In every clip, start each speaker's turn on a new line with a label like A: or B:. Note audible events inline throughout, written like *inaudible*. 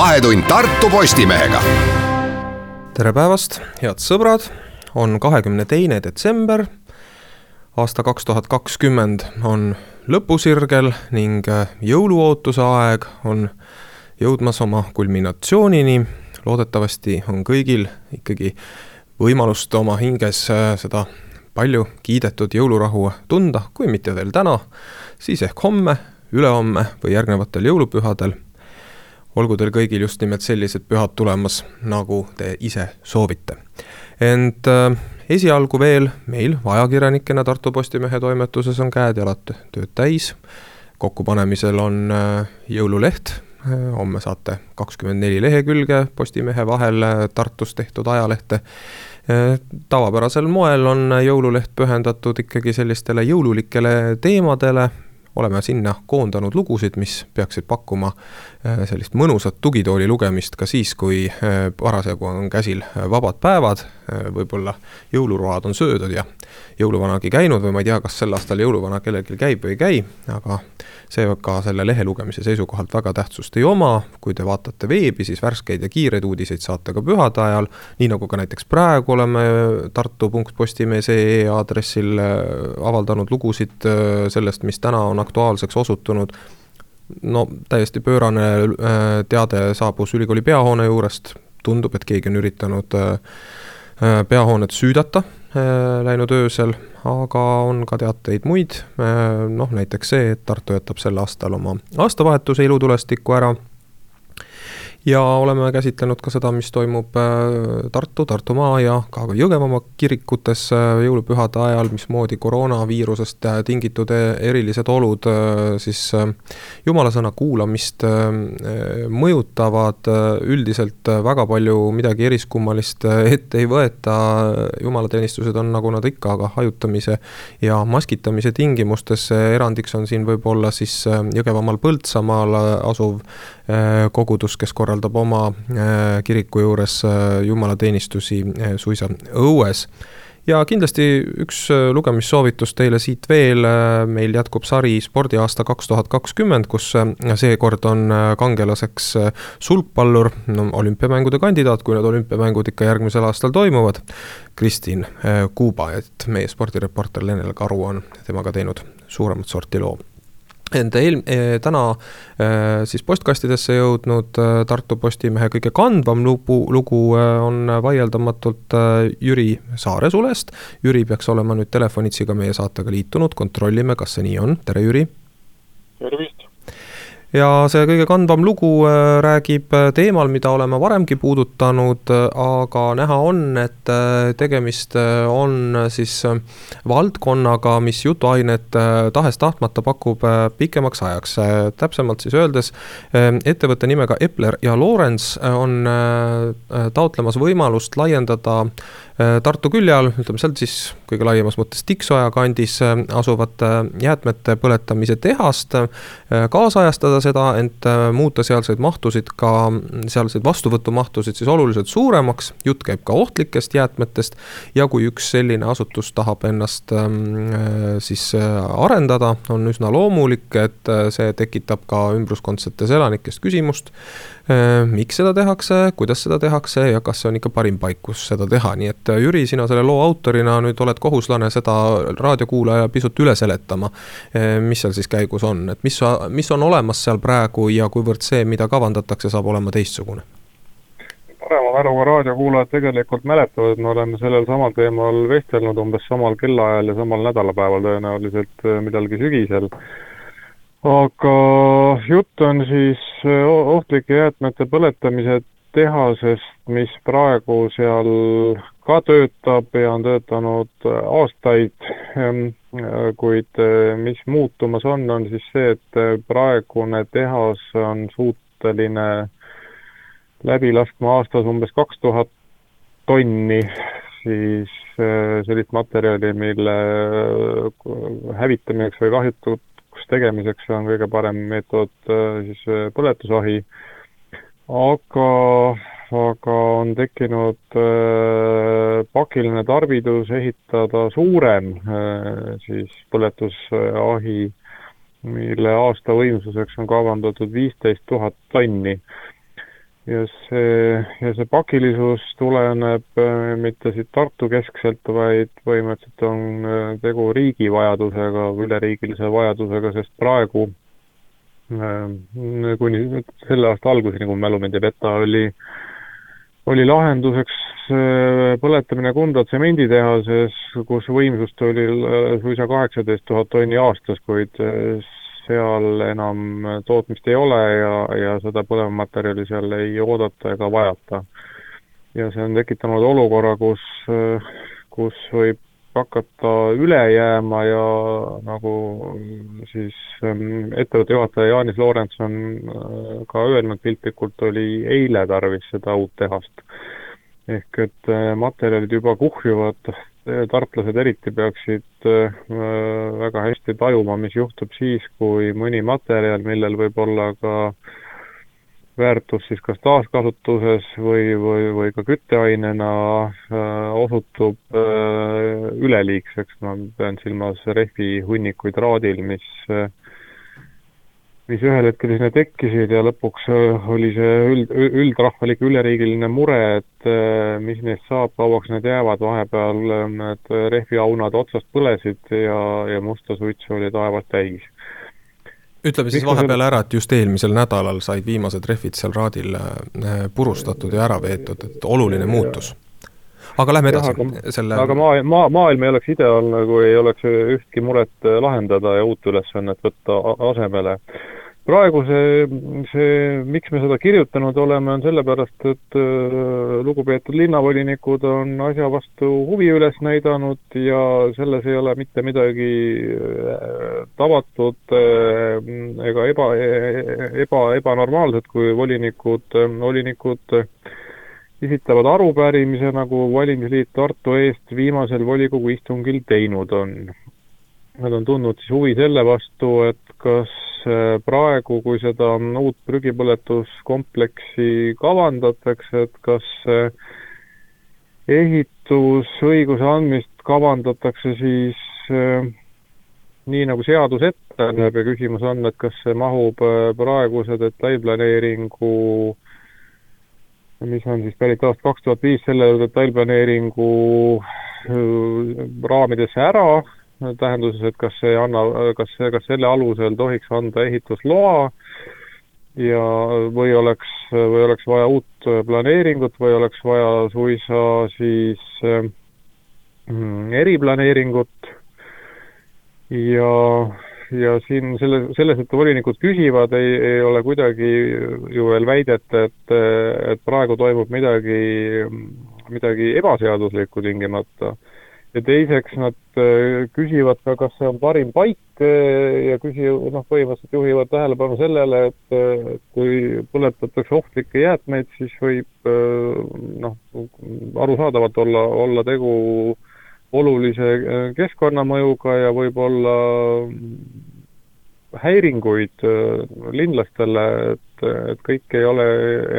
A: Vahetund Tartu Postimehega.
B: tere päevast, head sõbrad, on kahekümne teine detsember. aasta kaks tuhat kakskümmend on lõpusirgel ning jõuluootuse aeg on jõudmas oma kulminatsioonini. loodetavasti on kõigil ikkagi võimalust oma hinges seda palju kiidetud jõulurahu tunda, kui mitte veel täna, siis ehk homme, ülehomme või järgnevatel jõulupühadel. Olgu teil kõigil just nimelt sellised pühad tulemas, nagu te ise soovite. ent äh, esialgu veel meil ajakirjanikena Tartu Postimehe toimetuses on käed-jalad tööd täis. kokkupanemisel on äh, jõululeht äh, homme saate kakskümmend neli lehekülge Postimehe vahel Tartus tehtud ajalehte tavapärasel moel on jõululeht pühendatud ikkagi sellistele jõululikele teemadele, oleme sinna koondanud lugusid, mis peaksid pakkuma äh, sellist mõnusat tugitooli lugemist ka siis, kui äh, parasjagu on käsil vabad päevad, äh, võib-olla jõuluroad on söödud ja jõuluvanagi käinud või ma ei tea, kas sel aastal jõuluvana kellelgi käib või ei käi, aga see ka selle lehe lugemise seisukohalt väga tähtsust ei oma, kui te vaatate veebi, siis värskeid ja kiireid uudiseid saate ka pühade ajal, nii nagu ka näiteks praegu oleme tartu.postimees.ee aadressil äh, avaldanud lugusid äh, sellest, mis täna on aktuaalseks osutunud, no täiesti pöörane äh, teade saabus ülikooli peahoone juurest, tundub, et keegi on üritanud peahoonet süüdata läinud öösel aga on ka teateid muid, noh näiteks see, et Tartu jätab sel aastal oma aastavahetuse ilutulestiku ära ja oleme käsitlenud ka seda, mis toimub äh, Tartu, Tartumaa ja ka Jõgevamaa kirikutes äh, jõulupühade ajal, mismoodi koroonaviirusest äh, tingitud erilised olud siis jumalasõna kuulamist mõjutavad, üldiselt väga palju midagi eriskummalist ette ei võeta, jumalateenistused on nagu nad ikka, aga hajutamise ja maskitamise tingimustes, erandiks on siin võib-olla siis Jõgevamaal Põltsamaal asuv kogudus, kes korraldab oma äh, kiriku juures äh, jumalateenistusi äh, suisa õues. Ja kindlasti üks lugemissoovitus teile siit veel, meil jätkub sari Spordiaasta kaks tuhat kakskümmend, kus seekord on kangelaseks sulgpallur, no olümpiamängude kandidaat, kui need olümpiamängud ikka järgmisel aastal toimuvad, Kristin Kuuba, et meie spordireporter Lenel Karu on temaga teinud suuremat sorti loo ent eel-, eh, täna eh, siis postkastidesse jõudnud eh, Tartu Postimehe kõige kandvam lugu, lugu on vaieldamatult Jüri Saaresulest. Jüri peaks olema nüüd telefonitsiga meie saatega liitunud, kontrollime, kas see nii on, tere Jüri!
C: tervist!
B: Ja see kõige kandvam lugu äh, räägib äh, teemal, mida oleme varemgi puudutanud, äh, aga näha on, et tegemist on siis valdkonnaga, mis jutuainet tahes-tahtmata pakub pikemaks ajaks. täpsemalt siis öeldes, ettevõtte nimega Epler ja Lorentz on taotlemas võimalust laiendada Tartu külje all, ütleme sealt siis kõige laiemas mõttes Tiksoja kandis asuvat jäätmete põletamise tehast, kaasajastada seda, ent äh, muuta sealseid mahtusid ka, sealseid vastuvõtumahtusid siis oluliselt suuremaks, jutt käib ka ohtlikest jäätmetest. Ja kui üks selline asutus tahab ennast ähm, äh, siis äh, arendada, on üsna loomulik, et see tekitab ka ümbruskondsetes elanikest küsimust, miks seda tehakse, kuidas seda tehakse ja kas see on ikka parim paik, kus seda teha, nii et Jüri, sina selle loo autorina nüüd oled kohuslane seda raadiokuulaja pisut üle seletama, mis seal siis käigus on, et mis, mis on olemas seal praegu ja kuivõrd see, mida kavandatakse, saab olema teistsugune?
C: parema mäluga raadiokuulajad tegelikult mäletavad, et me oleme sellel samal teemal vestelnud umbes samal kellaajal ja samal nädalapäeval tõenäoliselt äh, millalgi sügisel. aga jutt on siis äh, ohtlike jäätmete põletamise tehasest, mis praegu seal ka töötab ja on töötanud äh, aastaid ehm, Äh, kuid äh, mis muutumas on, on siis see, et praegune tehas on suuteline läbi laskma aastas umbes kaks tuhat tonni siis sellist materjali, mille hävitamiseks või kahjutuks tegemiseks on kõige parem meetod siis põletusahi. aga aga on tekkinud äh, pakiline tarvidus ehitada suurem äh, siis põletusahi, mille aasta võimsuseks on kavandatud viisteist tuhat tonni. ja see, ja see pakilisus tuleneb äh, mitte siit Tartu keskselt, vaid põhimõtteliselt on tegu riigi vajadusega, üleriigilise vajadusega, sest praegu kuni selle aasta alguseni, kui mu mälu mind ei peta, oli, oli lahenduseks põletamine Kunda tsemenditehases, kus võimsust oli suisa kaheksateist tuhat tonni aastas, kuid seal enam tootmist ei ole ja, ja seda põlevmaterjali seal ei oodata ega vajata. ja see on tekitanud olukorra, kus, kus võib hakata üle jääma ja nagu siis ähm, ettevõtte juhataja Jaanis Loorents on äh, ka öelnud piltlikult, oli eile tarvis seda uut tehast. ehk et äh, materjalid juba kuhjuvad tartlased eriti peaksid äh, väga hästi tajuma, mis juhtub siis, kui mõni materjal, millel võib olla ka väärtus siis kas taaskasutuses või, või, või ka kütteainena äh, osutub äh, üleliigseks, ma pean silmas rehvihunnikuid traadil, mis mis ühel hetkel sinna tekkisid ja lõpuks äh, oli see üld, üldrahvalik üleriigiline mure, et mis neist saab, kauaks need jäävad, vahepeal need rehviaunad otsast põlesid ja, ja musta suitsu oli taevas täis.
B: Ütleme siis vahepeal ära, et just eelmisel nädalal said viimased rehvid seal raadil purustatud ja ära veetud, et oluline muutus. Aga lähme edasi
C: aga, selle aga maa, maa, maailm ei oleks ideaalne, kui ei oleks ühtki muret lahendada ja uut ülesannet võtta asemele praegu see, see, miks me seda kirjutanud oleme, on sellepärast, et äh, lugupeetud linnavolinikud on asja vastu huvi üles näidanud ja selles ei ole mitte midagi äh, tavatut äh, ega eba, eba, ebanormaalset, kui volinikud, volinikud esitavad arupärimise, nagu valimisliit Tartu eest viimasel volikogu istungil teinud on. Nad on tundnud siis huvi selle vastu, et kas praegu, kui seda uut prügipõletuskompleksi kavandatakse, et kas äh, ehitusõiguse andmist kavandatakse siis äh, nii, nagu seadus ette näeb ja küsimus on, et kas see mahub praeguse detailplaneeringu mis on siis pärit aastast kaks tuhat viis, selle detailplaneeringu raamidesse ära tähenduses, et kas see anna, kas, kas selle alusel tohiks anda ehitusloa ja, või oleks, või oleks vaja uut planeeringut või oleks vaja suisa siis mm, eriplaneeringut. Ja, ja siin selle, selles, et volinikud küsivad, ei, ei ole kuidagi ju veel väidet, et, et praegu toimub midagi, midagi ebaseaduslikku tingimata ja teiseks nad äh, küsivad ka, kas see on parim paik äh, ja küsi-, noh, põhimõtteliselt juhivad tähelepanu sellele, et äh, kui põletatakse ohtlikke jäätmeid, siis võib noh, arusaadavalt olla, olla tegu olulise keskkonnamõjuga ja võib-olla häiringuid linlastele, et, et kõik ei ole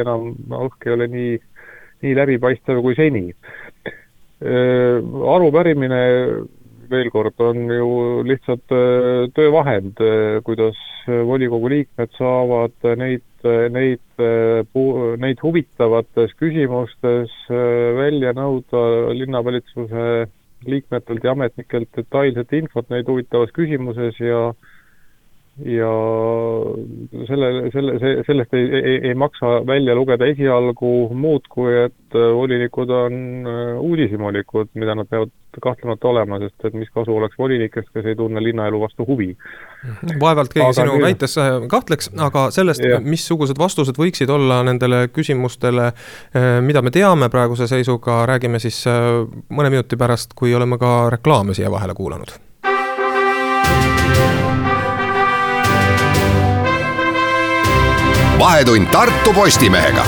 C: enam, õhk ei ole nii, nii läbipaistev kui seni arupärimine veel kord on ju lihtsalt äh, töövahend, äh, kuidas volikogu liikmed saavad neid, neid, neid huvitavates küsimustes välja nõuda linnavalitsuse liikmetelt ja ametnikelt detailset infot neid huvitavas küsimuses ja ja selle, selle, see, sellest ei, ei, ei maksa välja lugeda esialgu muud, kui et äh, volinikud on äh, uudishimulikud, mida nad peavad kahtlemata olema, sest et mis kasu oleks volinikest, kes ei tunne linnaelu vastu huvi.
B: vaevalt keegi aga sinu nüüd... väites äh, kahtleks, aga sellest, missugused vastused võiksid olla nendele küsimustele, mida me teame praeguse seisuga, räägime siis mõne minuti pärast, kui oleme ka reklaame siia vahele kuulanud
A: vahetund Tartu Postimehega.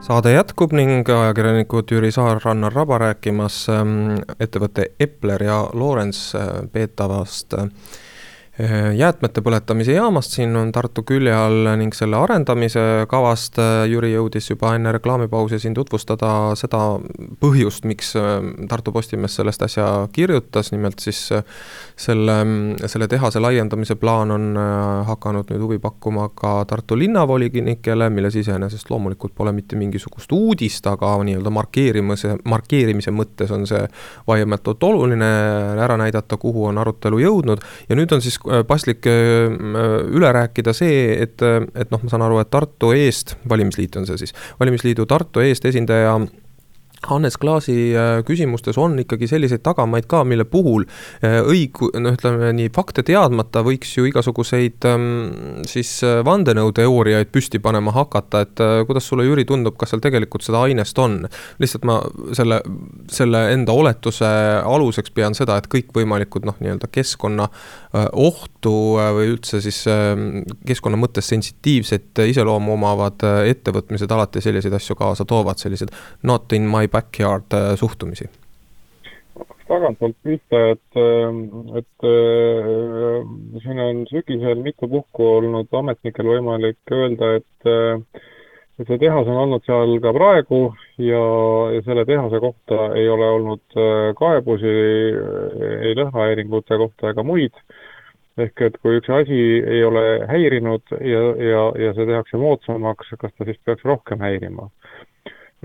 B: saade jätkub ning ajakirjanikud Jüri Saar, Rannar Raba rääkimas ähm, ettevõtte Epler ja Lorents äh, peetavast Äh, jäätmete põletamise jaamast siin on Tartu külje all ning selle arendamise kavast äh, Jüri jõudis juba enne reklaamipausi siin tutvustada seda põhjust, miks äh, Tartu Postimees sellest asja kirjutas, nimelt siis selle, selle tehase laiendamise plaan on hakanud nüüd huvi pakkuma ka Tartu linnavolinikele, milles iseenesest loomulikult pole mitte mingisugust uudist, aga nii-öelda markeerimise, markeerimise mõttes on see vaieldamatult oluline ära näidata, kuhu on arutelu jõudnud. Ja nüüd on siis Äh, paslik äh, üle rääkida see, et, et noh, ma saan aru, et Tartu eest, valimisliit on see siis, valimisliidu Tartu eest esindaja Hannes Klaasi äh, küsimustes on ikkagi selliseid tagamaid ka, mille puhul äh, õigu-, noh, ütleme nii, fakte teadmata võiks ju igasuguseid ähm, siis äh, vandenõuteooriaid püsti panema hakata, et kuidas sulle, Jüri, tundub, kas seal tegelikult seda ainest on? lihtsalt ma selle, selle enda oletuse aluseks pean seda, et kõikvõimalikud noh, nii-öelda keskkonna ohtu või üldse siis ähm, keskkonna mõttes sensitiivset iseloomu omavad ettevõtmised alati selliseid asju kaasa toovad, sellised not in my backyard äh, suhtumisi?
C: tagantpoolt pihta, et, ähm, et äh, siin on sügisel mitu puhku olnud ametnikel võimalik öelda, et äh, et see tehas on olnud seal ka praegu ja, ja selle tehase kohta ei ole olnud kaebusi ei lõhnahäiringute kohta ega muid. ehk et kui üks asi ei ole häirinud ja, ja, ja see tehakse moodsamaks, kas ta siis peaks rohkem häirima?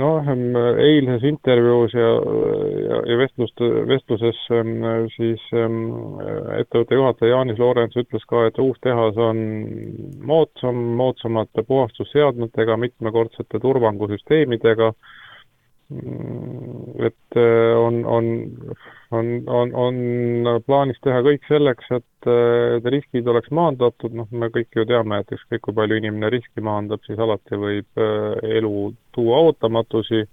C: Noh, eilses intervjuus ja, ja, ja vestlust, vestluses siis ettevõtte juhataja Jaanis Loorents ütles ka, et uus tehas on moodsam, moodsamate puhastusseadmetega, mitmekordsete turvangusüsteemidega et äh, on, on, on, on, on plaanis teha kõik selleks, et, äh, et riskid oleks maandatud, noh, me kõik ju teame, et ükskõik kui palju inimene riski maandab, siis alati võib äh, elu tuua ootamatusi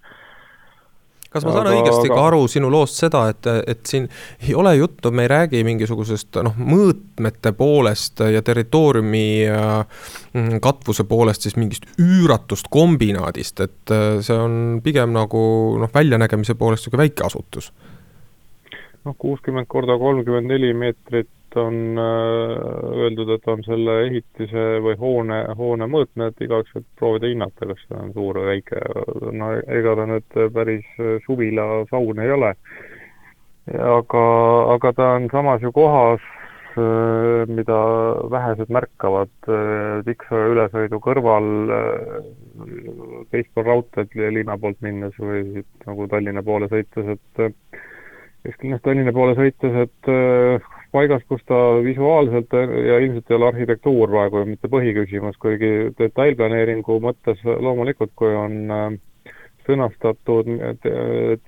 B: kas ma saan aga, õigesti aga... ka aru sinu loost seda, et, et siin ei ole juttu, me ei räägi mingisugusest noh, mõõtmete poolest ja territooriumi mm, katvuse poolest siis mingist üüratust kombinaadist, et äh, see on pigem nagu noh, väljanägemise poolest niisugune väike asutus?
C: Noh, kuuskümmend korda kolmkümmend neli meetrit on äh, öeldud, et on selle ehitise või hoone, hoone mõõtmed, igaüks võib proovida hinnata, kas see on suur või väike. no ega ta nüüd päris suvilasaun ei ole. aga, aga ta on samas ju kohas, äh, mida vähesed märkavad, äh, Tiksaja ülesõidu kõrval, teispool raudteed linna poolt minnes või siit nagu Tallinna poole sõites, et kesklinnast Tallinna poole sõites, et paigas, kus ta visuaalselt ja ilmselt ei ole arhitektuur praegu mitte põhiküsimus, kuigi detailplaneeringu mõttes loomulikult, kui on äh, sõnastatud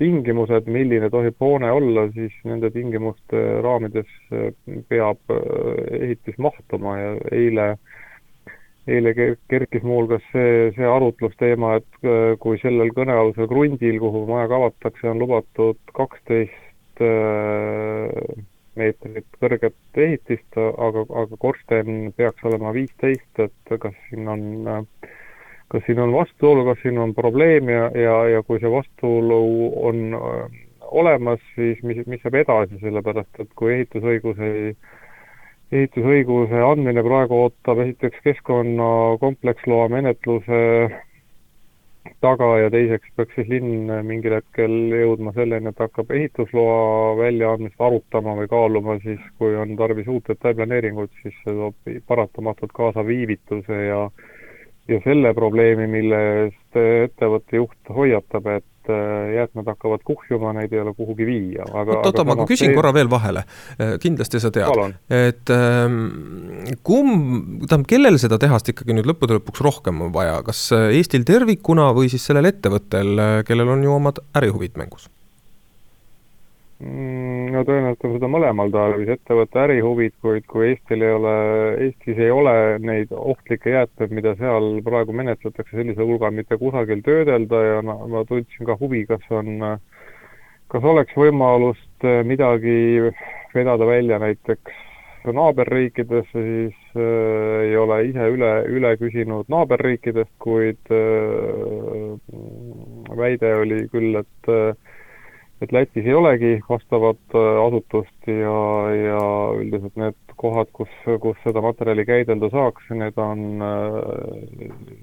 C: tingimused, milline tohib hoone olla, siis nende tingimuste raamides äh, peab äh, ehitis mahtuma ja eile eile kerkis muuhulgas see, see arutlusteema, et kui sellel kõnealusel krundil, kuhu maja kavatakse, on lubatud kaksteist meetrit kõrget ehitist, aga, aga korsten peaks olema viisteist, et kas siin on, kas siin on vastuolu, kas siin on probleem ja, ja, ja kui see vastuolu on äh, olemas, siis mis, mis saab edasi, sellepärast et kui ehitusõigus ei, ehitusõiguse andmine praegu ootab esiteks keskkonna kompleksloa menetluse taga ja teiseks peaks siis linn mingil hetkel jõudma selleni, et hakkab ehitusloa väljaandmist arutama või kaaluma siis, kui on tarvis uut detailplaneeringut, siis see toob paratamatult kaasa viivituse ja ja selle probleemi, mille eest ettevõtte juht hoiatab, et Äh, jäätmed hakkavad kuhjuma, neid ei ole kuhugi viia, aga
B: oot, oota, ma küsin teil... korra veel vahele, äh, kindlasti sa tead, et ähm, kumb, tähendab, kellel seda tehast ikkagi nüüd lõppude lõpuks rohkem on vaja, kas äh, Eestil tervikuna või siis sellel ettevõttel, kellel on ju omad ärihuvid mängus?
C: Mm, no tõenäoliselt on seda mõlemal tarvis, ettevõtte ärihuvid, kuid kui Eestil ei ole, Eestis ei ole neid ohtlikke jäätmeid, mida seal praegu menetletakse sellisel hulgal mitte kusagil töödelda ja ma, ma tundsin ka huvi, kas on, kas oleks võimalust midagi vedada välja näiteks naaberriikidesse, siis äh, ei ole ise üle, üle küsinud naaberriikidest, kuid äh, väide oli küll, et äh, et Lätis ei olegi vastavat asutust ja, ja üldiselt need kohad, kus, kus seda materjali käidelda saaks, need on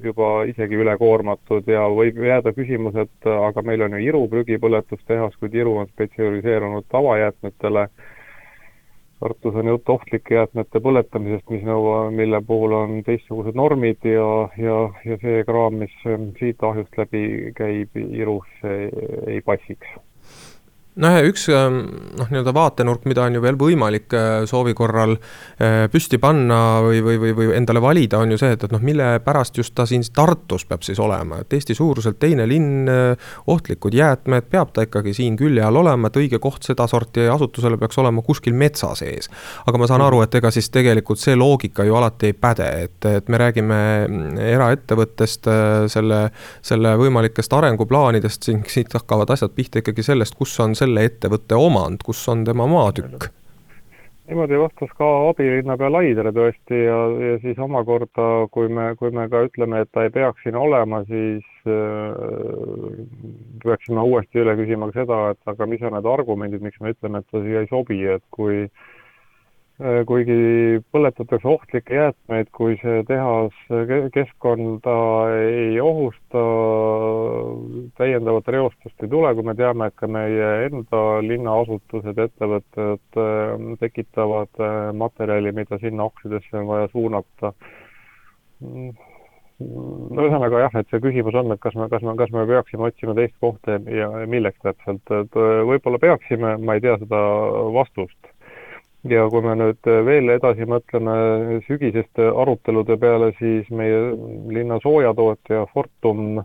C: juba isegi ülekoormatud ja võib jääda küsimus, et aga meil on ju Iru prügipõletustehas, kuid Iru on spetsialiseerunud tavajäätmetele. Tartus on jutt ohtlike jäätmete põletamisest, mis nõua, mille puhul on teistsugused normid ja, ja, ja see kraam, mis siit ahjust läbi käib, Irusse ei passiks
B: noh, üks ähm, noh, nii-öelda vaatenurk, mida on ju veel võimalik äh, soovi korral äh, püsti panna või, või, või, või endale valida, on ju see, et, et noh, mille pärast just ta siin Tartus peab siis olema, et Eesti suuruselt teine linn, äh, ohtlikud jäätmed, peab ta ikkagi siin külje all olema, et õige koht sedasorti asutusele peaks olema kuskil metsa sees. aga ma saan aru, et ega siis tegelikult see loogika ju alati ei päde, et, et me räägime mm, eraettevõttest, selle, selle võimalikest arenguplaanidest, siin siit hakkavad asjad pihta ikkagi sellest, kus on see selle ettevõtte omand, kus on tema maatükk?
C: niimoodi vastas ka abilinnapea Laider tõesti ja, ja siis omakorda, kui me, kui me ka ütleme, et ta ei peaks siin olema, siis äh, peaksime uuesti üle küsima ka seda, et aga mis on need argumendid, miks me ütleme, et ta siia ei sobi, et kui Äh, kuigi põletatakse ohtlikke jäätmeid, kui see tehas keskkonda ei ohusta, täiendavat reostust ei tule, kui me teame, et ka meie enda linnaasutused, ettevõtted äh, tekitavad äh, materjali, mida sinna oksidesse on vaja suunata. ühesõnaga jah, et see küsimus on, et kas me, kas me, kas me peaksime otsima teist kohta ja milleks täpselt, et võib-olla peaksime, ma ei tea seda vastust ja kui me nüüd veel edasi mõtleme sügiseste arutelude peale, siis meie linna soojatootja Fortum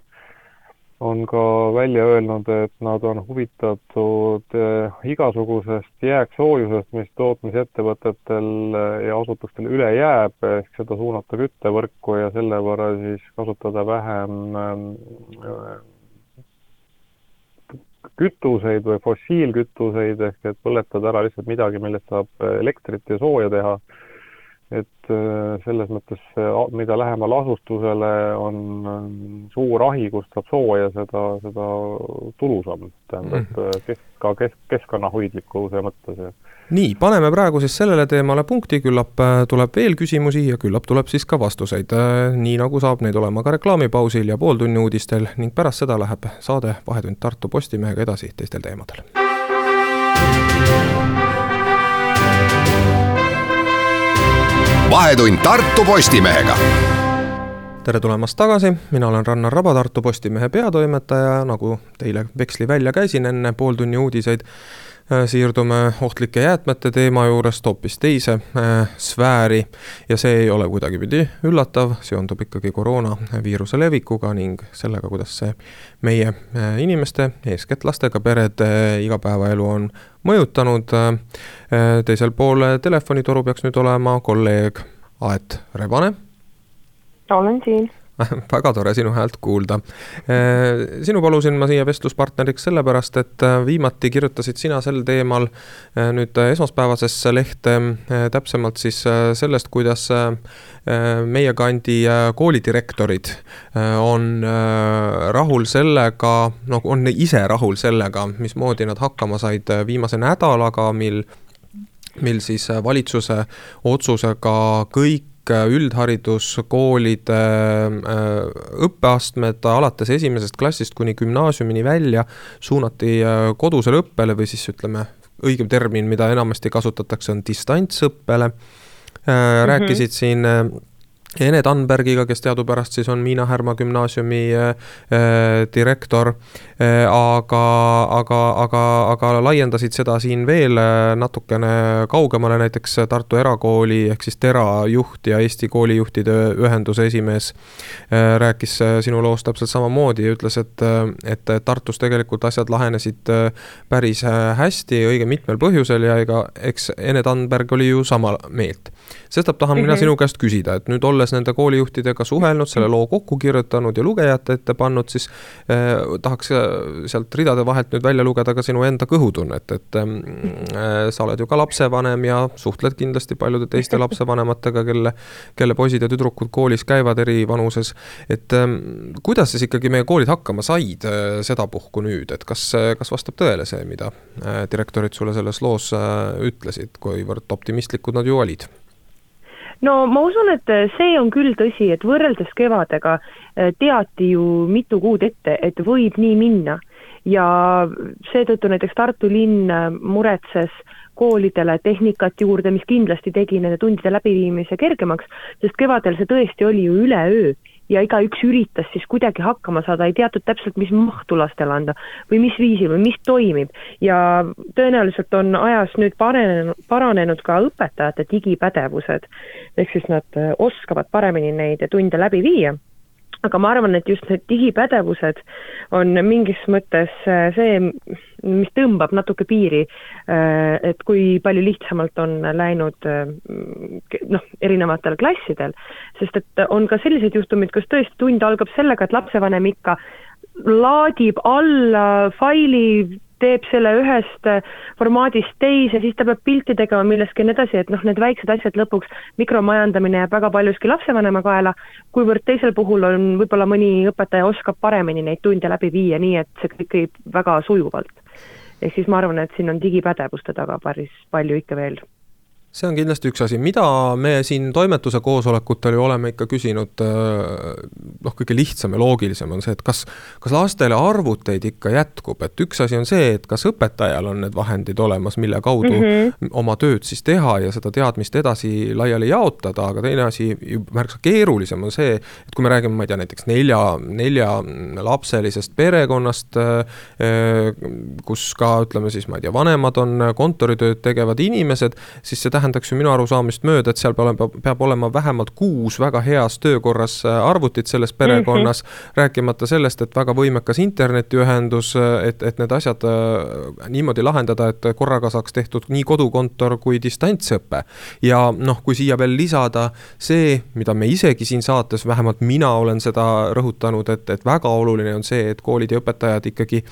C: on ka välja öelnud, et nad on huvitatud eh, igasugusest jääksoojusest, mis tootmisettevõtetel ja asutustel üle jääb, ehk seda suunata küttevõrku ja selle võrra siis kasutada vähem eh, kütuseid või fossiilkütuseid ehk et põletada ära lihtsalt midagi, millest saab elektrit ja sooja teha. Et äh, selles mõttes, mida lähemal asustusele on suur ahi, kust saab sooja, seda, seda tulusam, tähendab mm. kesk, ka kesk, keskkonnahoidlikkuse mõttes
B: nii, paneme praegu siis sellele teemale punkti, küllap äh, tuleb veel küsimusi ja küllap tuleb siis ka vastuseid. Nii nagu saab neid olema ka reklaamipausil ja pooltunni uudistel ning pärast seda läheb saade Vahetund Tartu Postimehega edasi teistel teemadel.
A: Vahetund Tartu Postimehega.
B: Tere tulemast tagasi, mina olen Rannar Raba, Tartu Postimehe peatoimetaja, nagu teile veksli välja käisin enne pooltunni uudiseid siirdume ohtlike jäätmete teema juurest hoopis teise äh, sfääri ja see ei ole kuidagipidi üllatav, seondub ikkagi koroonaviiruse levikuga ning sellega, kuidas see meie äh, inimeste, eeskätt lastega perede igapäevaelu on mõjutanud. teisel pool telefonitoru peaks nüüd olema kolleeg Aet Rebane.
D: olen siin *laughs*
B: väga tore sinu häält kuulda. Äh, sinu palusin ma siia vestluspartneriks sellepärast, et äh, viimati kirjutasid sina sel teemal äh, nüüd esmaspäevasesse lehte täpsemalt siis sellest, kuidas meie kandi koolidirektorid on rahul sellega, no on ise rahul sellega, mismoodi nad hakkama said viimase nädalaga, mil mil siis valitsuse otsusega kõik kõik äh, üldhariduskoolide äh, õppeastmed alates esimesest klassist kuni gümnaasiumini välja suunati äh, kodusele õppele või siis ütleme, õigem termin, mida enamasti kasutatakse, on distantsõppele. rääkisid mm -hmm. siin Ene Tanbergiga, kes teadupärast siis on Miina Härma gümnaasiumi äh, äh, direktor äh,. aga, aga, aga, aga laiendasid seda siin veel äh, natukene kaugemale, näiteks Tartu Erakooli ehk siis TERA juht ja Eesti Koolijuhtide Ühenduse esimees äh, rääkis äh, sinu loos täpselt samamoodi ja ütles, et, et Tartus tegelikult asjad lahenesid päris hästi õige mitmel põhjusel ja ega eks Ene Tanberg oli ju sama meelt. sestap tahan mm -hmm. mina mhm. sinu käest küsida, et nüüd olles olles nende koolijuhtidega suhelnud, selle loo kokku kirjutanud ja lugejate ette pannud, siis eh, tahaks sealt ridade vahelt nüüd välja lugeda ka sinu enda kõhutunnet, et eh, sa oled ju ka lapsevanem ja suhtled kindlasti paljude teiste *laughs* lapsevanematega, kelle, kelle poisid ja tüdrukud koolis käivad eri vanuses. et eh, kuidas siis ikkagi meie koolid hakkama said sedapuhku nüüd, et kas, kas vastab tõele see, mida direktorid sulle selles loos ütlesid, kuivõrd optimistlikud nad ju olid?
D: No ma usun, et see on küll tõsi, et võrreldes kevadega eh, teati ju mitu kuud ette, et võib nii minna. Ja seetõttu näiteks Tartu linn eh, muretses koolidele tehnikat juurde, mis kindlasti tegi nende tundide läbiviimise kergemaks, sest kevadel see tõesti oli ju üleöö ja igaüks üritas siis kuidagi hakkama saada, ei teatud täpselt, mis mahtu lastele anda või mis viisil või mis toimib. ja tõenäoliselt on ajas nüüd paranenud, paranenud ka õpetajate digipädevused, ehk siis nad äh, oskavad paremini neid tunde läbi viia aga ma arvan, et just need digipädevused on mingis mõttes äh, see, mis tõmbab natuke piiri, äh, et kui palju lihtsamalt on läinud äh, noh, erinevatel klassidel, sest et on ka selliseid juhtumeid, kus tõesti tund algab sellega, et lapsevanem ikka laadib alla faili teeb selle ühest äh, formaadist teise, siis ta peab pilti tegema millestki ja nii edasi, et noh, need väiksed asjad lõpuks, mikromajandamine jääb väga paljuski lapsevanema kaela, kuivõrd teisel puhul on võib-olla mõni õpetaja oskab paremini neid tunde läbi viia, nii et see kõik käib väga sujuvalt. Ehk siis ma arvan, et siin on digipädevuste taga päris palju ikka veel
B: see on kindlasti üks asi, mida me siin toimetuse koosolekutel ju oleme ikka küsinud, äh, noh, kõige lihtsam ja loogilisem on see, et kas, kas lastele arvuteid ikka jätkub, et üks asi on see, et kas õpetajal on need vahendid olemas, mille kaudu mm -hmm. oma tööd siis teha ja seda teadmist edasi laiali jaotada, aga teine asi, märksa keerulisem on see, et kui me räägime, ma ei tea, näiteks nelja, neljalapselisest perekonnast, äh, kus ka ütleme siis, ma ei tea, vanemad on kontoritööd tegevad inimesed, siis see tähendaks ju minu arusaamist mööda, et seal peab peab olema vähemalt kuus väga heas töökorras äh, arvutit selles perekonnas mm, -hmm. rääkimata sellest, et väga võimekas internetiühendus, et, et need asjad äh, niimoodi lahendada, et korraga saaks tehtud nii kodukontor kui distantsõpe. ja noh, kui siia veel lisada see, mida me isegi siin saates, vähemalt mina olen seda rõhutanud, et, et väga oluline on see, et koolid ja õpetajad ikkagi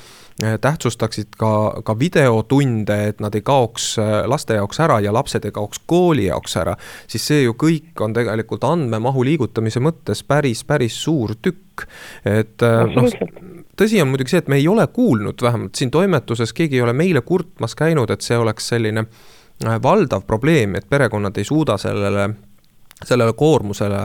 B: Äh, tähtsustaksid ka, ka videotunde, et nad ei kaoks laste jaoks ära ja lapsed ei kaoks kooli jaoks ära, siis see ju kõik on tegelikult andmemahu liigutamise mõttes päris, päris suur tükk. et äh, noh, tõsi on muidugi see, et me ei ole kuulnud, vähemalt siin toimetuses keegi ei ole meile kurtmas käinud, et see oleks selline valdav probleem, et perekonnad ei suuda sellele sellele koormusele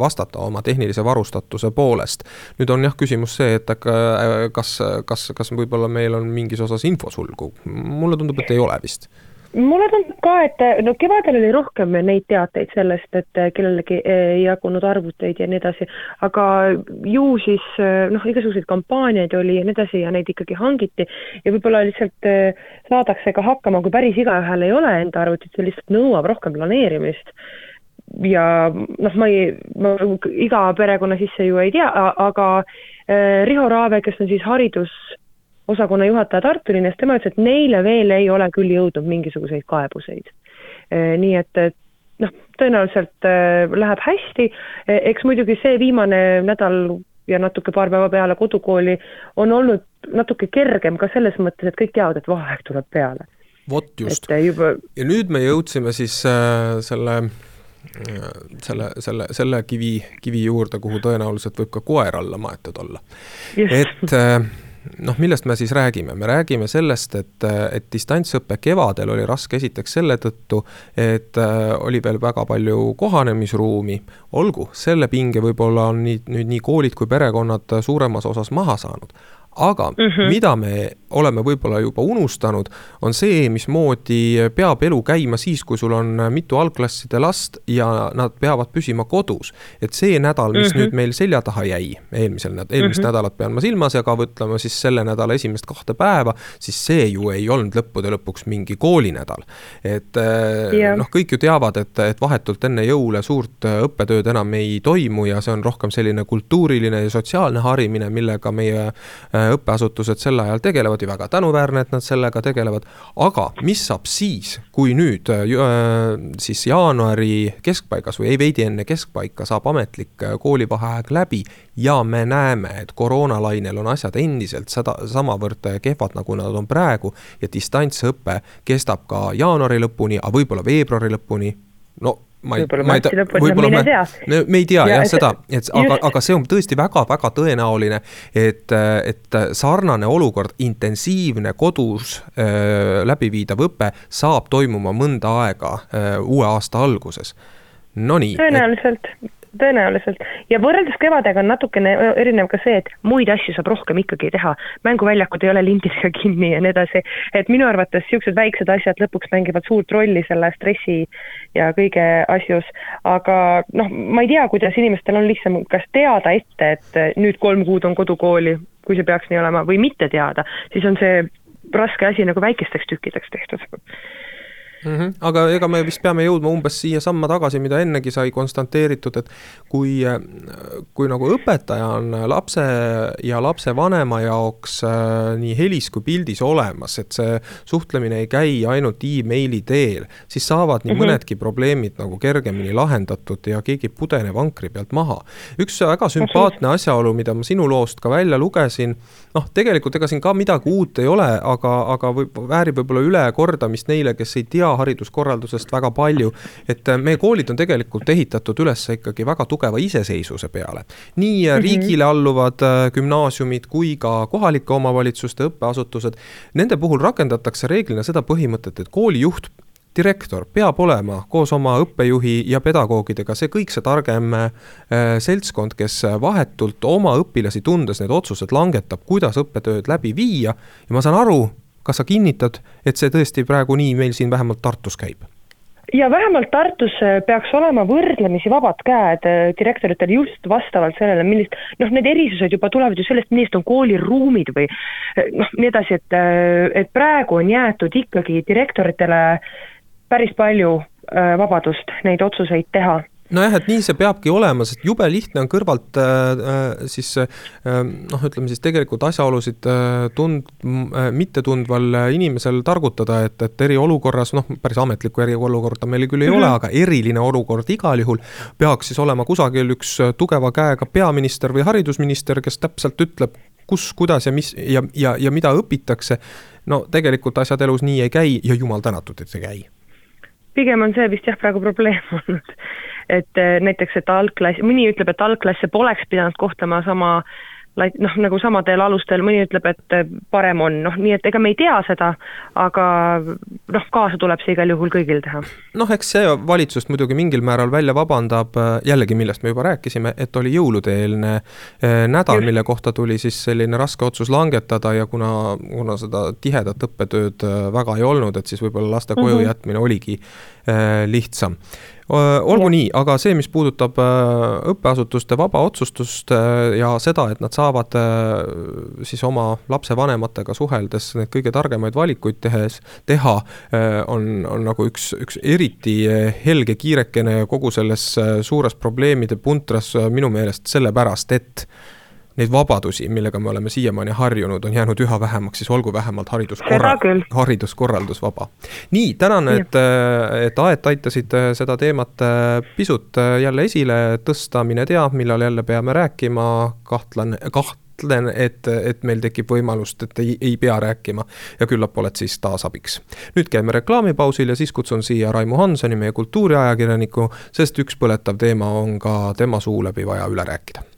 B: vastata oma tehnilise varustatuse poolest. nüüd on jah küsimus see, et aga kas, kas, kas võib-olla meil on mingis osas infosulgu, mulle tundub, et ei ole vist
D: mulle tundub ka, et no kevadel oli rohkem neid teateid sellest, et kellelegi ei jagunud arvuteid ja nii edasi, aga ju siis noh, igasuguseid kampaaniaid oli ja nii edasi ja neid ikkagi hangiti. Ja võib-olla lihtsalt saadakse ka hakkama, kui päris igaühel ei ole enda arvutit, see lihtsalt nõuab rohkem planeerimist. Ja noh, ma ei, ma iga perekonna sisse ju ei tea, aga Riho Raave, kes on siis haridusosakonna juhataja Tartu linnas, tema ütles, et neile veel ei ole küll jõudnud mingisuguseid kaebuseid. Äh, nii et, et noh, tõenäoliselt äh, läheb hästi, eks muidugi see viimane nädal ja natuke paar päeva peale kodukooli on olnud natuke kergem ka selles mõttes, et kõik teavad, et vaheaeg tuleb peale.
B: vot just. Juba... ja nüüd me jõudsime siis äh, selle selle, selle, selle kivi, kivi juurde, kuhu tõenäoliselt võib ka koer alla maetud olla. et äh, noh, millest me siis räägime, me räägime sellest, et, et distantsõpe kevadel oli raske esiteks selle tõttu, et äh, oli veel väga palju kohanemisruumi. olgu, selle pinge võib-olla on nii, nüüd nii koolid kui perekonnad suuremas osas maha saanud aga mm -hmm. mida me oleme võib-olla juba unustanud, on see, mismoodi peab elu käima siis, kui sul on mitu algklasside last ja nad peavad püsima kodus. et see nädal, mis mm -hmm. nüüd meil selja taha jäi, eelmisel eelmist mm -hmm. nädalat pean ma silmas ja ka võtlema siis selle nädala esimest kahte päeva, siis see ju ei olnud lõppude lõpuks mingi koolinädal. et yeah. noh, kõik ju teavad, et, et vahetult enne jõule suurt õppetööd enam ei toimu ja see on rohkem selline kultuuriline ja sotsiaalne harimine, millega meie õppeasutused sel ajal tegelevad ja väga tänuväärne, et nad sellega tegelevad. aga mis saab siis, kui nüüd siis jaanuari keskpaigas või ei veidi enne keskpaika saab ametlik koolivaheaeg läbi ja me näeme, et koroonalainel on asjad endiselt sada, samavõrd kehvad, nagu nad on praegu ja distantsõpe kestab ka jaanuari lõpuni, aga võib-olla veebruari lõpuni. no ma ei, ma ei tea, võib-olla me, me, me ei tea ja, jah seda, et aga, aga see on tõesti väga-väga tõenäoline, et, et sarnane olukord, intensiivne kodus äh, läbiviidav õpe saab toimuma mõnda aega äh, uue aasta alguses. Nonii.
D: tõenäoliselt et tõenäoliselt. Ja võrreldes kevadega on natukene erinev ka see, et muid asju saab rohkem ikkagi teha. mänguväljakud ei ole lindidega *laughs* kinni ja nii edasi, et minu arvates niisugused väiksed asjad lõpuks mängivad suurt rolli selle stressi ja kõige asjus, aga noh, ma ei tea, kuidas inimestel on lihtsam kas teada ette, et nüüd kolm kuud on kodukooli, kui see peaks nii olema, või mitte teada, siis on see raske asi nagu väikesteks tükkideks tehtud
B: mm. -hmm. aga ega me vist peame jõudma umbes siiasamma tagasi, mida ennegi sai konstanteeritud, et kui, kui nagu õpetaja on lapse ja lapsevanema jaoks äh, nii helis kui pildis olemas, et see suhtlemine ei käi ainult emaili teel, siis saavad nii mm -hmm. mõnedki probleemid nagu kergemini lahendatud ja keegi ei pudene vankri pealt maha. üks väga sümpaatne asjaolu, mida ma sinu loost ka välja lugesin, noh, tegelikult ega siin ka midagi uut ei ole, aga, aga võib, väärib võib-olla ülekordamist neile, kes ei tea hariduskorraldusest väga palju. et äh, meie koolid on tegelikult ehitatud üles ikkagi väga tugeva iseseisvuse peale. nii mm -hmm. riigile alluvad äh, gümnaasiumid kui ka kohalike omavalitsuste õppeasutused. Nende puhul rakendatakse reeglina seda põhimõtet, et koolijuht direktor peab olema koos oma õppejuhi ja pedagoogidega see kõik see targem seltskond, kes vahetult oma õpilasi tundes need otsused langetab, kuidas õppetööd läbi viia. ja ma saan aru, kas sa kinnitad, et see tõesti praegu nii meil siin vähemalt Tartus käib?
D: ja vähemalt Tartus äh, peaks olema võrdlemisi vabad käed äh, direktoritel just vastavalt sellele, millist, noh, need erisused juba tulevad ju sellest, millised on kooliruumid või äh, noh, nii edasi, et, et praegu on jäetud ikkagi direktoritele päris palju vabadust neid otsuseid teha
B: nojah, et nii see peabki olema, sest jube lihtne on kõrvalt äh, äh siis äh, noh, ütleme siis tegelikult asjaolusid äh, tund- äh,, mittetundval inimesel targutada, et, et eriolukorras, noh, päris ametlikku eriolukorda meil küll ei mm -hmm. ole, aga eriline olukord igal juhul peaks siis olema kusagil üks tugeva käega peaminister või haridusminister, kes täpselt ütleb, kus, kuidas ja mis ja, ja, ja mida õpitakse. no tegelikult asjad elus nii ei käi ja jumal tänatud, et ei käi
D: pigem on see vist jah, praegu probleem olnud et eh, näiteks, et algklass, mõni ütleb, et algklasse poleks pidanud kohtlema sama noh, nagu samadel alustel, mõni ütleb, et eh, parem on, noh, nii et ega me ei tea seda, aga noh, kaasa tuleb see igal juhul kõigil teha.
B: noh, eks see valitsust muidugi mingil määral välja vabandab, eh, jällegi, millest me juba rääkisime, et oli jõulude-eelne nädal, mille kohta tuli siis selline raske otsus langetada ja kuna, kuna seda tihedat õppetööd väga ei olnud, et siis võib-olla laste koju mm -hmm. jätmine oligi lihtsam olgu ja. nii, aga see, mis puudutab õppeasutuste vaba otsustust ja seda, et nad saavad siis oma lapsevanematega suheldes neid kõige targemaid valikuid tehes, teha, on, on nagu üks, üks eriti helge kiirekene kogu selles suures probleemide puntras minu meelest sellepärast, et neid vabadusi, millega me oleme siiamaani harjunud, on jäänud üha vähemaks, siis olgu vähemalt hariduskorra-, hariduskorraldus vaba. nii, tänan, et, et Aet aitasid seda teemat pisut jälle esile tõsta, mine tea, millal jälle peame rääkima, kahtlen, kahtlen, et, et meil tekib võimalust, et ei, ei pea rääkima ja küllap oled siis taas abiks. nüüd käime reklaamipausil ja siis kutsun siia Raimo Hansoni, meie kultuuriajakirjaniku, sest üks põletav teema on ka tema suu läbi vaja üle rääkida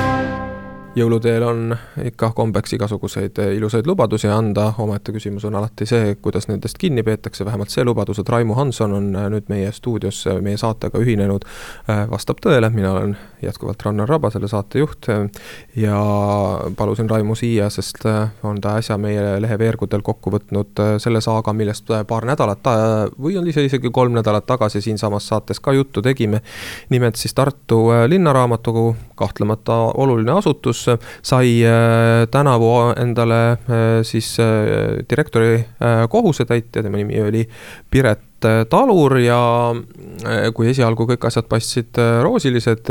B: jõuluteel on ikka kombeks igasuguseid ilusaid lubadusi anda, omaette küsimus on alati see, kuidas nendest kinni peetakse, vähemalt see lubadus, et Raimo Hanson on nüüd meie stuudios meie saatega ühinenud, vastab tõele, mina olen jätkuvalt Rannar Raba, selle saatejuht ja palusin Raimo siia, sest on ta äsja meie lehe veergudel kokku võtnud selle saaga, millest paar nädalat või on ise isegi kolm nädalat tagasi siinsamas saates ka juttu tegime. nimelt siis Tartu Linnaraamatukogu, kahtlemata oluline asutus, kus sai äh, tänavu endale äh, siis äh, direktori kohusetäitja, tema nimi oli Piret Talur ja kui esialgu kõik asjad paistsid roosilised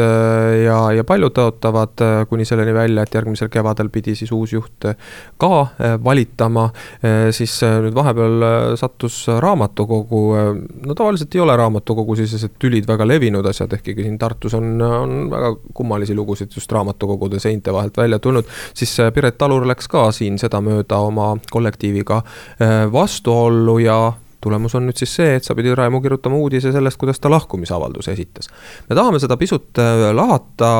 B: ja, ja paljutõotavad, kuni selleni välja, et järgmisel kevadel pidi siis uus juht ka valitama, siis nüüd vahepeal sattus raamatukogu, no tavaliselt ei ole raamatukogusisesed tülid väga levinud asjad, ehkki siin Tartus on, on väga kummalisi lugusid just raamatukogude seinte vahelt välja tulnud, siis Piret Talur läks ka siin sedamööda oma kollektiiviga vastuollu ja tulemus on nüüd siis see, et sa pidid Raimo kirjutama uudise sellest, kuidas ta lahkumisavalduse esitas. me tahame seda pisut äh, lahata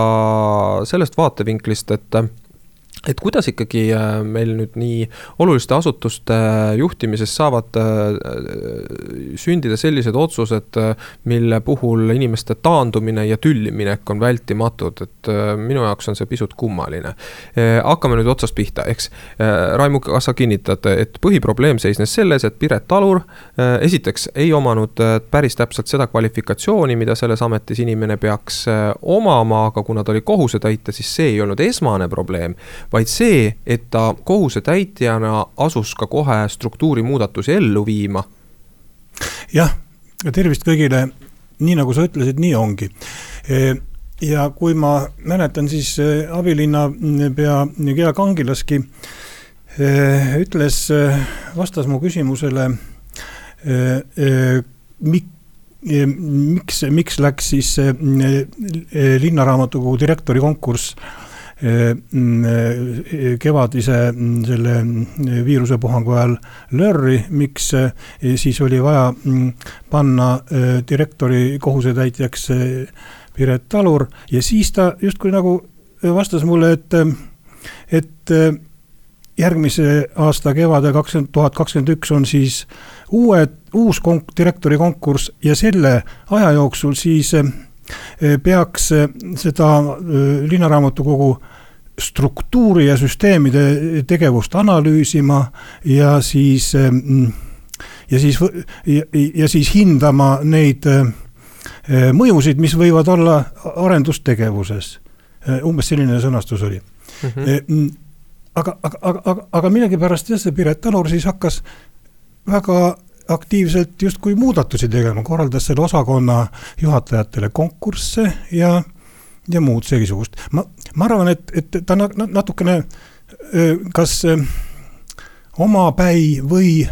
B: sellest vaatevinklist, et et kuidas ikkagi äh, meil nüüd nii oluliste asutuste äh, juhtimises saavad äh, sündida sellised otsused, mille puhul inimeste taandumine ja tülliminek on vältimatud, et minu jaoks on see pisut kummaline. hakkame nüüd otsast pihta, eks. Raimo, kas sa kinnitad, et põhiprobleem seisnes selles, et Piret Talur esiteks ei omanud päris täpselt seda kvalifikatsiooni, mida selles ametis inimene peaks omama, aga kuna ta oli kohusetäitja, siis see ei olnud esmane probleem vaid see, et ta kohusetäitjana asus ka kohe struktuurimuudatusi ellu viima.
E: jah, tervist kõigile, nii nagu sa ütlesid, nii ongi. E, ja kui ma mäletan, siis e, abilinnapea Gea Kangilaski e, ütles, vastas mu küsimusele, miks miks, miks läks siis linnaraamatukogu direktori konkurss kevadise mm, selle mm, viirusepuhangu ajal lörri, miks siis oli vaja panna direktori kohusetäitjaks Piret Talur ja siis ta justkui nagu vastas mulle, et, et järgmise aasta kevadel kakskümmend tuhat kakskümmend üks on siis uued, uus konk-, direktori konkurss ja selle aja jooksul siis peaks seda linnaraamatukogu struktuuri ja süsteemide tegevust analüüsima ja siis, ja siis, ja, siis hindama neid mõjusid, mis võivad olla arendustegevuses. umbes selline sõnastus oli mm. -hmm. aga, aga, aga, aga, millegipärast jah, see Piret Talur siis hakkas väga aktiivselt justkui muudatusi tegema, korraldas selle osakonna juhatajatele konkursse ja ja muud seesugust. ma, ma arvan, et, et ta natukene kas omapäi või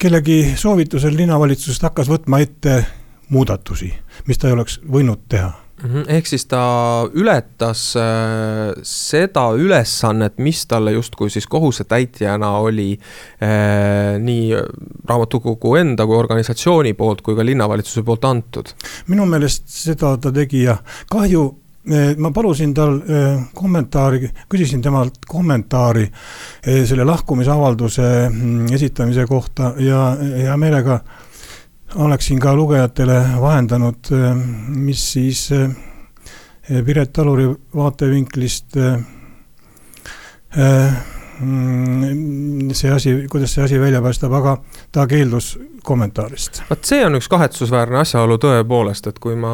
E: kellegi soovitusel linnavalitsusest hakkas võtma ette muudatusi, mis ta ei oleks võinud teha
B: ehk siis ta ületas äh, seda ülesannet, mis talle justkui siis kohusetäitjana oli äh, nii raamatukogu enda kui organisatsiooni poolt kui ka linnavalitsuse poolt antud.
E: minu meelest seda ta tegi ja kahju äh, ma palusin tal kommentaari, küsisin temalt kommentaari selle lahkumisavalduse mm, esitamise kohta ja hea meelega oleksin ka lugejatele vahendanud, äh, mis siis äh, Piret Taluri vaatevinklist mm, see asi, kuidas see asi välja paistab, aga ta keeldus kommentaarist.
B: vot see on üks kahetsusväärne asjaolu tõepoolest, et kui ma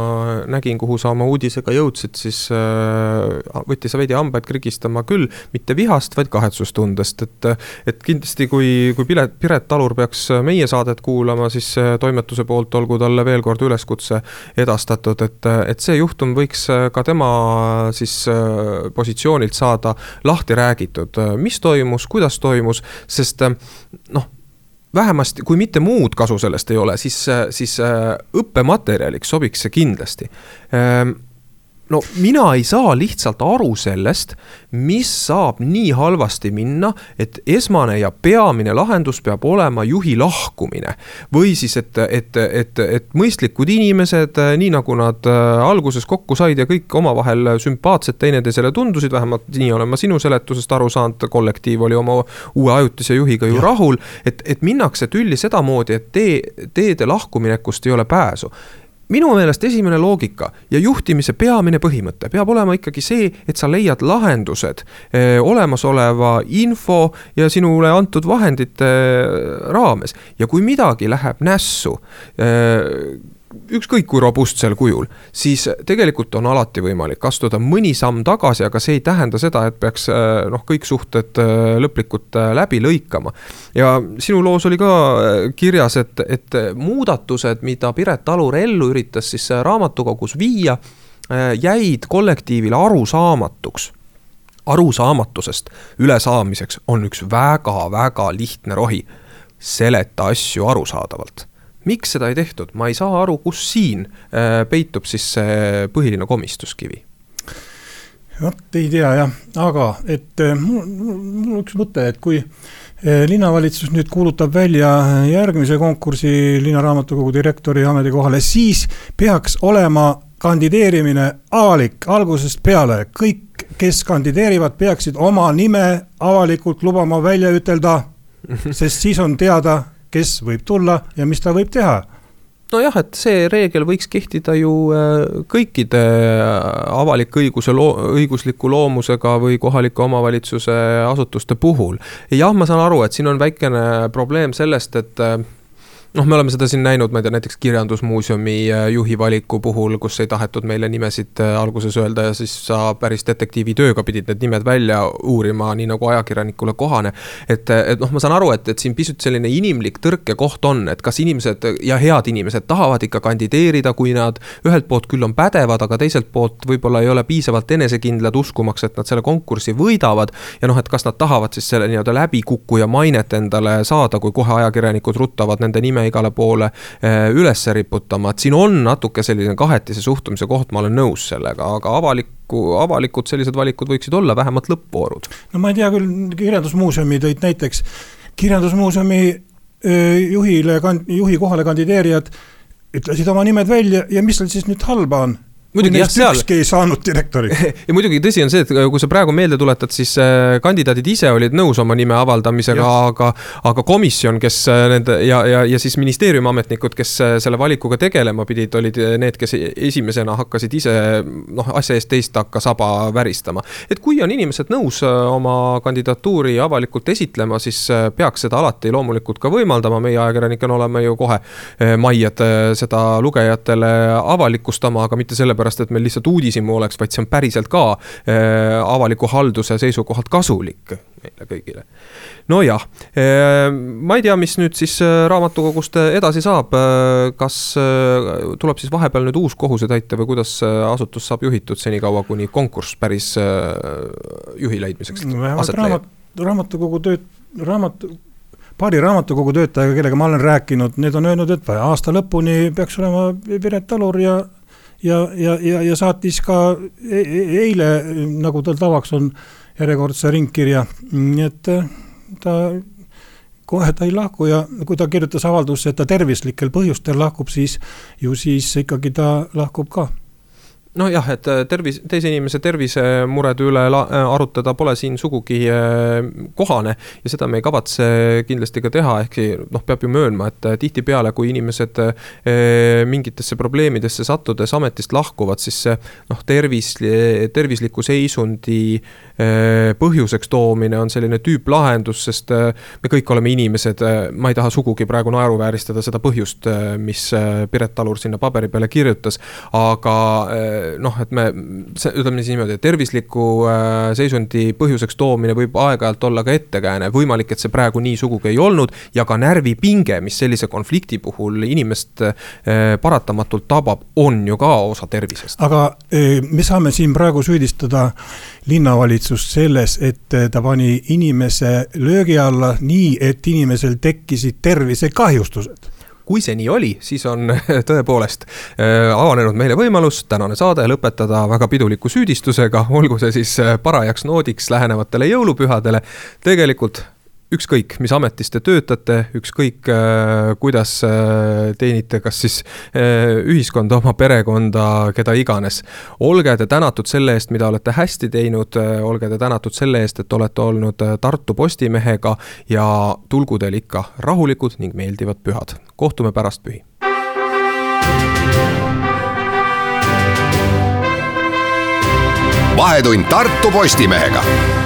B: nägin, kuhu sa oma uudisega jõudsid, siis äh, võttis veidi hambaid krigistama küll, mitte vihast, vaid kahetsustundest, et. et kindlasti, kui, kui Piret, Piret Talur peaks meie saadet kuulama, siis toimetuse poolt olgu talle veel kord üleskutse edastatud, et, et see juhtum võiks ka tema siis äh, positsioonilt saada lahti räägitud, mis toimus, kuidas toimus, sest noh vähemasti, kui mitte muud kasu sellest ei ole, siis, siis äh, õppematerjaliks sobiks see kindlasti. Ehm, no mina ei saa lihtsalt aru sellest, mis saab nii halvasti minna, et esmane ja peamine lahendus peab olema juhi lahkumine. või siis, et, et, et, et mõistlikud inimesed, nii nagu nad äh, alguses kokku said ja kõik omavahel sümpaatsed teineteisele tundusid, vähemalt nii olen ma sinu seletusest aru saanud, kollektiiv oli oma uue ajutise juhiga ju ja. rahul. et, et minnakse tülli sedamoodi, et tee, teede lahkuminekust ei ole pääsu minu meelest esimene loogika ja juhtimise peamine põhimõte peab olema ikkagi see, et sa leiad lahendused eh, olemasoleva info ja sinule antud vahendite eh, raames. ja kui midagi läheb nässu eh,, ükskõik kui robustsel kujul, siis tegelikult on alati võimalik astuda mõni samm tagasi, aga see ei tähenda seda, et peaks äh, noh, kõik suhted äh, lõplikult äh, läbi lõikama. ja sinu loos oli ka kirjas, et, et muudatused, mida Piret Alur ellu üritas siis raamatukogus viia, jäid kollektiivile arusaamatuks arusaamatusest ülesaamiseks on üks väga-väga lihtne rohi. seleta asju arusaadavalt miks seda ei tehtud, ma ei saa aru, kus siin äh, peitub siis see põhiline komistuskivi.
E: Vot ei tea jah, aga et äh, mul, mul üks mõte, et kui äh, linnavalitsus nüüd kuulutab välja järgmise konkursi linnaraamatukogu direktori ametikohale, siis peaks olema kandideerimine avalik. Algusest peale, kõik, kes kandideerivad, peaksid oma nime avalikult lubama välja ütelda, sest siis on teada, kes võib tulla ja mis ta võib teha
B: nojah, et see reegel võiks kehtida ju äh, kõikide äh, avalik-õiguse loo-, õigusliku loomusega või kohaliku omavalitsuse asutuste puhul. jah, ma saan aru, et siin on väikene probleem sellest, et äh, noh, me oleme seda siin näinud, ma ei tea, näiteks Kirjandusmuuseumi äh, juhi valiku puhul, kus ei tahetud meile nimesid äh, alguses öelda ja siis sa päris detektiivi tööga pidid need nimed välja uurima, nii nagu ajakirjanikule kohane. et, et noh, ma saan aru, et, et siin pisut selline inimlik tõrkekoht on, et kas inimesed ja head inimesed tahavad ikka kandideerida, kui nad ühelt poolt küll on pädevad, aga teiselt poolt võib-olla ei ole piisavalt enesekindlad uskumaks, et nad selle konkursi võidavad. ja noh, et kas nad tahavad siis selle nii-öelda läbikukkuja mainet endale saada, kui kohe ajakirjanikud ruttavad nende nime igale poole eh, üles riputama, et siin on natuke selline kahetise suhtumise koht, ma olen nõus sellega, aga avalikku, avalikud sellised valikud võiksid olla vähemalt lõppvoorud.
E: no ma ei tea küll, Kirjandusmuuseumi tõid näiteks, Kirjandusmuuseumi juhile, juhi kohale kandideerijad ütlesid oma nimed välja ja mis seal siis nüüd halba on muidugi jah, seal. ükski ei saanud direktorit *laughs*
B: ja muidugi tõsi on see, et kui sa praegu meelde tuletad, siis äh, kandidaadid ise olid nõus oma nime avaldamisega, aga, aga komisjon, kes äh, nende ja, ja, ja siis ministeeriumi ametnikud, kes äh, selle valikuga tegelema pidid, olid need, kes esimesena hakkasid ise noh, asja eest teist hakka saba väristama. et kui on inimesed nõus oma kandidatuuri avalikult esitlema, siis peaks seda alati loomulikult ka võimaldama, meie ajakirjanikena oleme ju kohe majjad seda lugejatele avalikustama, aga mitte sellepärast, sellepärast, et meil lihtsalt uudishimu oleks, vaid see on päriselt ka äh, avaliku halduse seisukohalt kasulik meile kõigile. nojah, äh, ma ei tea, mis nüüd siis äh, raamatukogust edasi saab, äh, kas tuleb siis vahepeal nüüd uus kohusetäitja või kuidas asutus saab juhitud senikaua, kuni konkurss päris juhi leidmiseks
E: aset leiab? raamatukogu tööd, raamat, paari raamatukogu töötajaga, kellega ma olen rääkinud, need on öelnud, et aasta lõpuni peaks olema Piret Alur ja ja, ja, ja, ja saatis ka e, e eile, nagu tal tavaks on, järjekordse ringkirja, nii et äh, ta kohe ta ei lahku ja kui ta kirjutas avaldusse, et ta tervislikel põhjustel lahkub, siis ju siis ikkagi ta lahkub ka
B: nojah, et äh, tervis, teise inimese tervisemurede üle la, äh, arutada pole siin sugugi äh, kohane ja seda me ei kavatse kindlasti ka teha, ehkki noh, peab ju möönma, et tihtipeale, kui inimesed mingitesse probleemidesse sattudes ametist lahkuvad, siis see noh, tervis, tervisliku seisundi põhjuseks toomine on selline tüüplahendus, sest me kõik oleme inimesed, ma ei taha sugugi praegu naeruvääristada seda põhjust, mis Piret Alur sinna paberi peale kirjutas, aga noh, et me, ütleme siis niimoodi, et tervisliku äh, seisundi põhjuseks toomine võib aeg-ajalt olla ka ettekääne, võimalik, et see praegu nii sugugi ei olnud. ja ka närvipinge, mis sellise konflikti puhul inimest äh, paratamatult tabab, on ju ka osa tervisest.
E: aga äh, me saame siin praegu süüdistada linnavalitsust selles, et ta pani inimese löögi alla nii, et inimesel tekkisid tervisekahjustused
B: kui see nii oli, siis on *laughs* tõepoolest äh, avanenud meile võimalus tänane saade lõpetada väga piduliku süüdistusega, olgu see siis äh, parajaks noodiks lähenevatele jõulupühadele. tegelikult ükskõik, mis ametis te töötate, ükskõik äh, kuidas äh, teenite, kas siis äh, ühiskonda, oma perekonda, keda iganes. olge te tänatud selle eest, mida olete hästi teinud, olge te tänatud selle eest, et olete olnud Tartu Postimehega ja tulgu teil ikka rahulikud ning meeldivad pühad. kohtume pärast pühi.
A: vahetund Tartu Postimehega